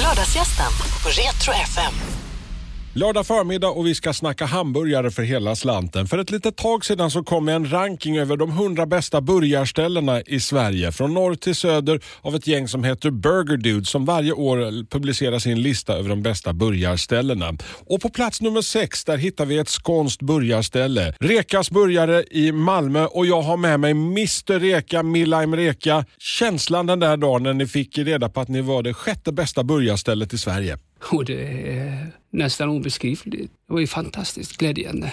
Lördagsgästen på Retro FM. Lördag förmiddag och vi ska snacka hamburgare för hela slanten. För ett litet tag sedan så kom en ranking över de 100 bästa burgarställena i Sverige. Från norr till söder av ett gäng som heter Burger Dude som varje år publicerar sin lista över de bästa burgarställena. Och på plats nummer sex där hittar vi ett skånskt burgarställe. Rekas burgare i Malmö och jag har med mig Mr Reka, Milaim Reka. Känslan den där dagen när ni fick reda på att ni var det sjätte bästa burgarstället i Sverige. Och det är nästan obeskrivligt. Det var ju fantastiskt glädjande.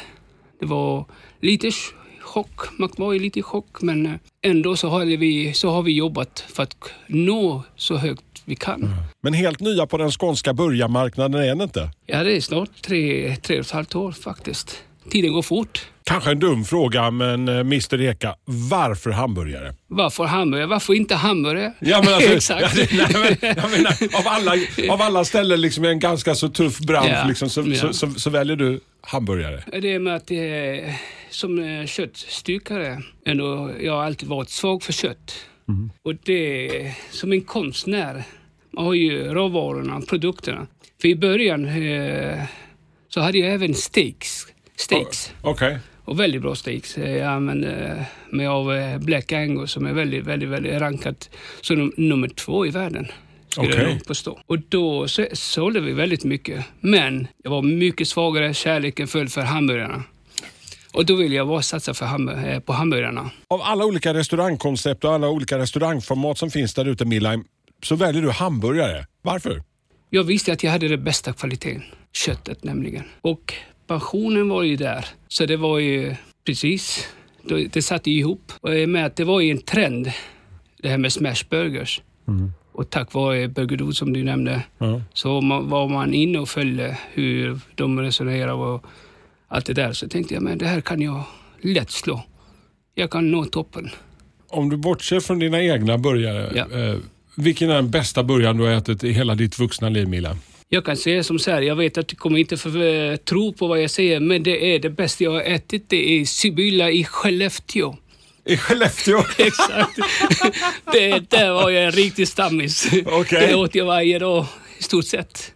Det var lite ch- chock, man var ju lite i chock men eh, ändå så har vi, så har vi jobbat för att nå så högt vi kan. Men helt nya på den skånska burgarmarknaden är ni inte? Ja, det är snart tre, tre och ett halvt år faktiskt. Tiden går fort. Kanske en dum fråga, men eh, Mr Reka, varför hamburgare? Varför hamburgare? Varför inte hamburgare? Ja, men alltså, Exakt. Ja, nej, men, jag menar, av, alla, av alla ställen liksom i en ganska så tuff bransch Ja, liksom, så, ja. så, så, så väljer du hamburgare. Det är med att är, som eh, köttstyckare, ändå, jag har alltid varit svag för kött. Och det som en konstnär. Man har ju råvarorna, produkterna. För i början eh, så hade jag även steaks. Steaks. Okej. Och väldigt bra steaks. Jag använder mig av eh, Black Angus som är väldigt, väldigt, väldigt rankat som num- nummer två i världen. Skulle Okej. jag påstå. Och då så, sålde vi väldigt mycket. Men jag var mycket svagare. Kärleken föll för hamburgarna. Och då ville jag bara satsa för ham- eh, på hamburgarna. Av alla olika restaurangkoncept och alla olika restaurangformat som finns där ute, Milheim, så väljer du hamburgare. Varför? Jag visste att jag hade den bästa kvaliteten. Köttet nämligen. Och passionen var ju där. Så det var ju precis, det, satt ihop. Och med att det var ju en trend, det här med smashburgers. Och tack vare Burger som du nämnde, Ja. så ma- var man inne och följde hur de resonerade och allt det där. Så tänkte jag, men det här kan jag lätt slå. Jag kan nå toppen. Om du bortser från dina egna burgare, Ja. eh, vilken är den bästa burgaren du har ätit i hela ditt vuxna liv, Mila? Jag kan säga som så här, jag vet att du kommer inte för, tro på vad jag säger, men det är det bästa jag har ätit. Det är Sibylla i Skellefteå. I Skellefteå? Exakt. det, där var jag en riktig stammis. Okej. Det åt jag varje dag i stort sett.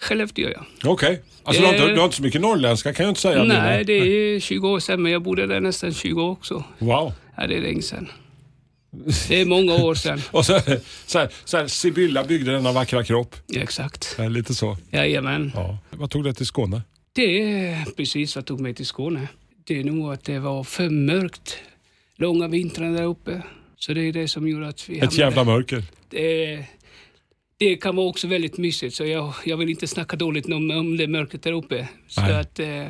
Skellefteå ja. Okej. Alltså, du, har inte, du har inte så mycket norrländska kan jag inte säga. Nej, det är 20 år sedan, men jag bodde där nästan 20 år också. Wow. Ja, det är länge sedan. Det är många år sedan. Och så, så, här, så här, Sibylla byggde denna vackra kropp. Exakt. Lite så. Jajamän. Ja. Vad tog det till Skåne? Det är precis vad tog mig till Skåne. Det är nog att det var för mörkt. Långa vintrar där uppe. Så det är det som gjorde att vi Ett jävla mörker. det, det kan vara också väldigt mysigt, så jag, jag vill inte snacka dåligt om, om det mörkret där uppe. Så Nej. att, eh,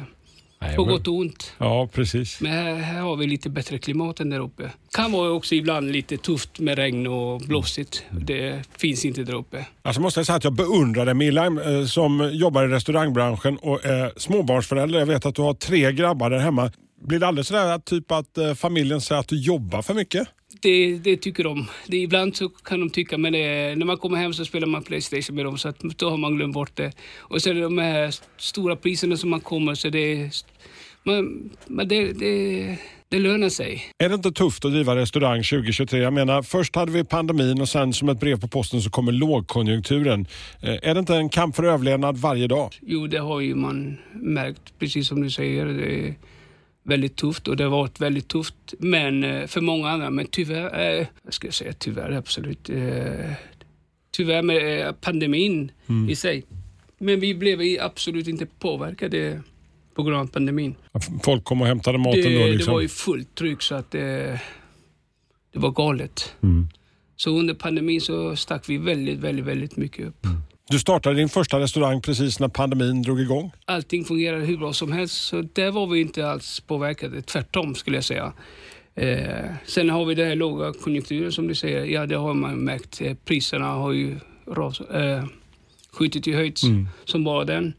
Nej, på men- gott och ont. Ja, precis. Men här, här har vi lite bättre klimat än där uppe. Kan vara också ibland lite tufft med regn och blåsigt. Det finns inte där uppe. Alltså måste jag säga att jag beundrar dig Milheim eh, som jobbar i restaurangbranschen och är småbarnsförälder. Jag vet att du har tre grabbar där hemma. Blir det aldrig sådär typ att eh, familjen säger att du jobbar för mycket? Det, det tycker de. Det, ibland så kan de tycka, men det, när man kommer hem så spelar man Playstation med dem, så att då har man glömt bort det. Och sen de här stora priserna som man kommer, så det, man, men det, det, det lönar sig. Är det inte tufft att driva restaurang 2023? Jag menar, först hade vi pandemin och sen som ett brev på posten så kommer lågkonjunkturen. Eh, Är det inte en kamp för överlevnad varje dag? Jo, det har ju man märkt, precis som du säger. Det väldigt tufft och det har varit väldigt tufft men, eh, för många andra. Men tyvärr, eh, jag ska säga tyvärr absolut, eh, tyvärr med eh, pandemin i sig. Men vi blev absolut inte påverkade på grund av pandemin. Folk kom och hämtade maten Det, då det liksom. var ju fullt tryck så att det, det var galet. Mm. Så under pandemin så stack vi väldigt, väldigt, väldigt mycket upp. Du startade din första restaurang precis när pandemin drog igång. allting fungerade hur bra som helst. Så där var vi inte alls påverkade. Tvärtom skulle jag säga. Eh, sen har vi den här låga konjunkturen som du säger. Ja, det har man märkt. Eh, priserna har ju ras, eh, skjutit i höjds som bara den.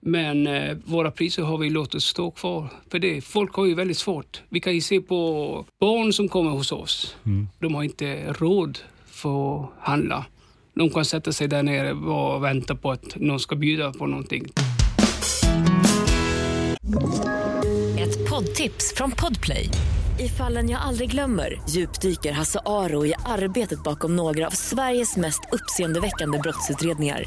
Men eh, våra priser har vi låtit stå kvar. För det, folk har ju väldigt svårt. Vi kan ju se på barn som kommer hos oss. De har inte råd för att handla. De kan sätta sig där nere och vänta på att någon ska bjuda på någonting. Ett poddtips från Podplay. I fallen jag aldrig glömmer djupdyker Hasse Aro i arbetet bakom några av Sveriges mest uppseendeväckande brottsutredningar.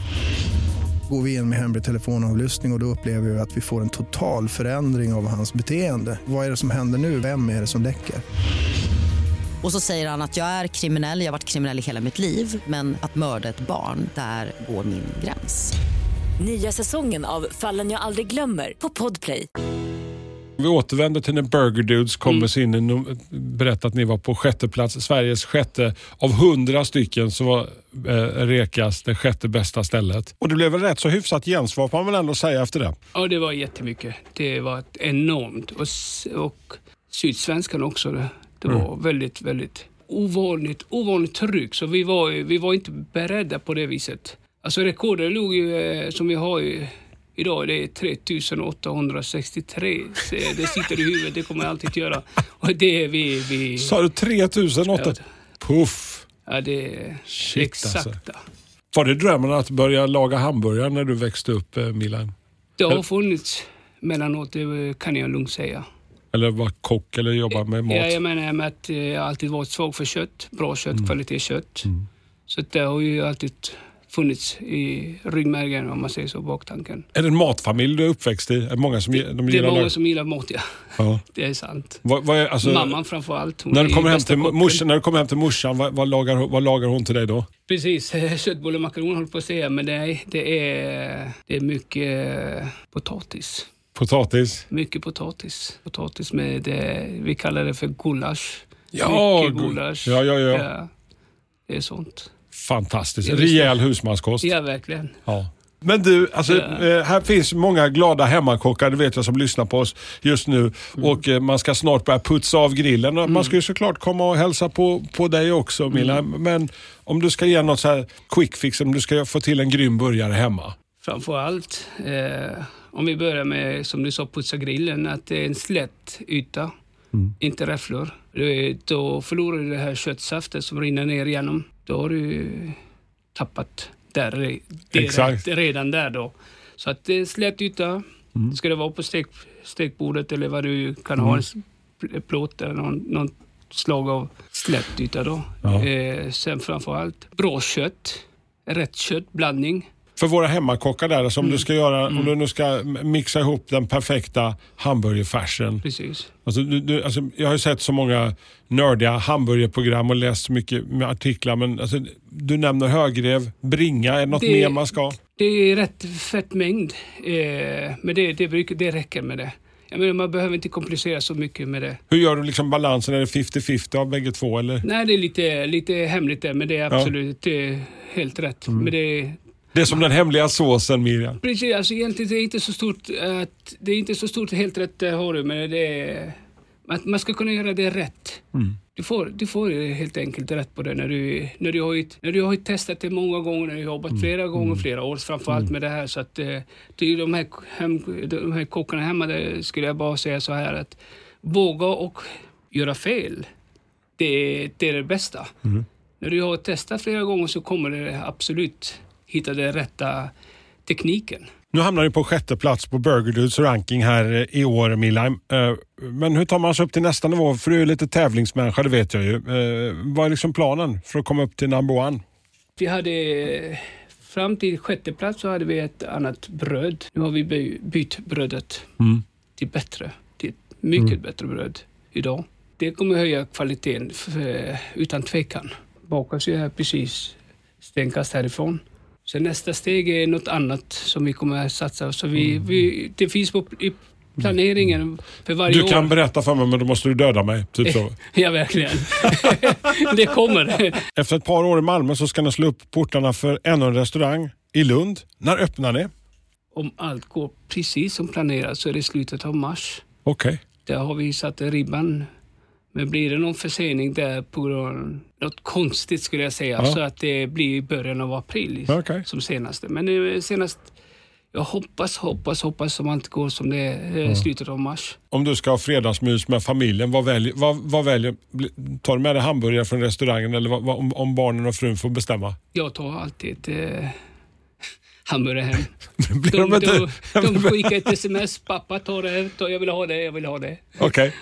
Går vi in med hemlig telefonavlyssning och, och då upplever vi att vi får en total förändring av hans beteende. Vad är det som händer nu? Vem är det som läcker? Och så säger han att jag är kriminell, jag har varit kriminell i hela mitt liv men att mörda ett barn, där går min gräns. Nya säsongen av Fallen jag aldrig glömmer på Podplay. Vi återvänder till när Burger Dudes kom med sin, no- berättade att ni var på sjätte plats, Sveriges sjätte. Av hundra stycken så var eh, Rekas det sjätte bästa stället. Och det blev väl rätt så hyfsat gensvar får man väl ändå säga efter det. Ja, det var jättemycket. Det var ett enormt. Och, och Sydsvenskan också. Det, det var väldigt, väldigt ovanligt, ovanligt tryck. Så vi var, vi var inte beredda på det viset. Alltså rekordet låg ju, eh, som vi har ju idag, det är 3863. Så Det sitter i huvudet, det kommer jag alltid att göra. Och det är vi... vi Sa du 3008? Ja. Puff! ja, det är Shit, exakta. alltså. Var det drömmen att börja laga hamburgare när du växte upp, eh, Milan? Det har funnits mellanåt, det kan jag lugnt säga. Eller vara kock eller jobba med mat? Ja, jag menar med att eh, jag alltid varit svag för kött. Bra kött, Mm. kvalitetskött. Så det har ju alltid funnits i ryggmärgen om man säger så, baktanken. Är det en matfamilj du är uppväxt i? Är det många som de Det är gillar många lag- som gillar mat, ja. Ja. Det är sant. Vad, vad är, alltså, Mamman framför allt. när, är du kommer hem till morsan, när du kommer hem till morsan, vad, vad, lagar, vad lagar hon till dig då? Precis, köttbullar och makaroner håller på att säga, men nej, det är, det är mycket potatis. Potatis? Mycket potatis. Potatis med, eh, vi kallar det för gulasch. Ja, mycket gu- gulasch. ja, ja, ja. Det är sånt. Fantastiskt. Rejäl husmanskost. Ja, verkligen. Ja. Men du, alltså, Ja. eh, här finns många glada hemmakockar, det vet jag, som lyssnar på oss just nu. Mm. Och eh, Man ska snart börja putsa av grillen. Och Man ska ju såklart komma och hälsa på, på dig också Milla. Mm. Men om du ska ge något så här quick fix, om du ska få till en grym burgare hemma. Framför allt, eh, om vi börjar med, som du sa, putsa grillen, att det är en slätt yta, inte räfflor. Då förlorar du det här köttsaftet som rinner ner igenom. Då har du tappat där, är redan där då. Så att det är en slätt yta. Ska det vara på stek, stekbordet eller vad du kan ha, en plåt eller någon, någon slag av slätt yta då. Ja. Eh, sen framför allt bra kött, rätt köttblandning. För våra hemmakockar där, alltså om Mm. du ska göra, om du nu ska mixa ihop den perfekta hamburgerfärsen. Precis. Alltså, du, du, alltså, jag har ju sett så många nördiga hamburgerprogram och läst så mycket med artiklar. Men alltså, du nämner högrev, bringa, är det något Det- mer man ska? Det är rätt fettmängd, eh, men det, det, brukar, det räcker med det. Jag menar, man behöver inte komplicera så mycket med det. Hur gör du liksom balansen? Är det 50-50 av bägge två? Eller? Nej, det är lite, lite hemligt där, men det är Ja. Mm. absolut det är helt rätt. Men det, Det är som den hemliga såsen Miriam. precis, alltså egentligen det är inte så stort, att, det är inte så stort helt rätt det har du, men det är, att man ska kunna göra det rätt. Du, får, du får helt enkelt rätt på det när du, när du, har, när du har testat det många gånger, när du har jobbat flera gånger, flera år framförallt med det här. Så att, eh, det är de, här, hem, de här kockarna hemma, där skulle jag bara säga så här att våga och göra fel. Det, är- det är det bästa. När du har testat flera gånger så kommer du absolut hitta den rätta tekniken. Nu hamnar du på sjätte plats på Burger Dudes ranking här eh, i år Miriam. Eh, Men hur tar man sig upp till nästa nivå? För du är lite tävlingsmänniska, det vet jag ju. Eh, Vad är liksom planen för att komma upp till number one? Vi hade fram till sjätte plats så hade vi ett annat bröd. Nu har vi by- bytt brödet till bättre, till ett mycket bättre bröd idag. Det kommer höja kvaliteten för, utan tvekan. Bakas ju här precis stenkast härifrån. Sen nästa steg är något annat som vi kommer att satsa. Så vi, vi, det finns på, i planeringen för varje Du år. kan berätta för mig men då måste du döda mig. Typ så. Ja, verkligen. det kommer. Efter ett par år i Malmö så ska ni slå upp portarna för ännu en restaurang i Lund. När öppnar ni? Om allt går precis som planerat så är det slutet av mars. Okej. Där har vi satt ribban. Men blir det någon försening där på grund av något konstigt skulle jag säga, Ja. så att det blir i början av april Okej. som senaste. Men eh, senast, jag hoppas, hoppas, hoppas som allt går som det är eh, slutet av mars. Om du ska ha fredagsmys med familjen, vad väljer, vad, vad väljer, tar du med dig hamburgare från restaurangen eller vad, vad, om, om barnen och frun får bestämma? Jag tar alltid eh, hamburgare hem. Blir De, de de, de skickar ett sms. Pappa, ta det. Ta, jag vill ha det, jag vill ha det. Okej.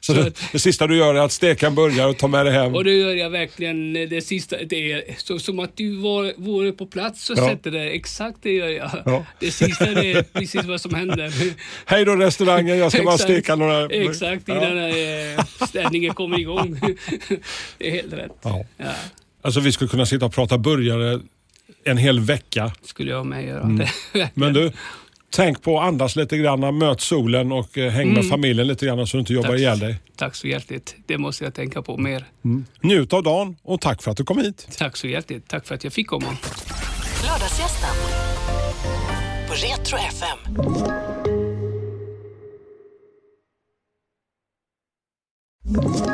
Så, Så det, att- det sista du gör är att steka en burgare och ta med dig hem. Och det gör jag verkligen det sista. Det är så, som att du var, vore på plats och Ja. sätter det. Exakt det gör jag. Ja. Det sista det är precis vad som händer. Hej då restaurangen, jag ska bara steka några... Exakt innan eh, städningen kommer igång. det är helt rätt. Ja. Ja, Alltså vi skulle kunna sitta och prata burgare en hel vecka. skulle jag med göra. Mm. Men du, tänk på att andas lite grann, möt solen och eh, häng med familjen lite grann så du inte jobbar Tack. ihjäl dig. Tack så hjärtligt. Det måste jag tänka på mer. Njut av dagen och tack för att du kom hit. Tack så hjärtligt. Tack för att jag fick komma. Lördagsgästen på Retro FM. Ett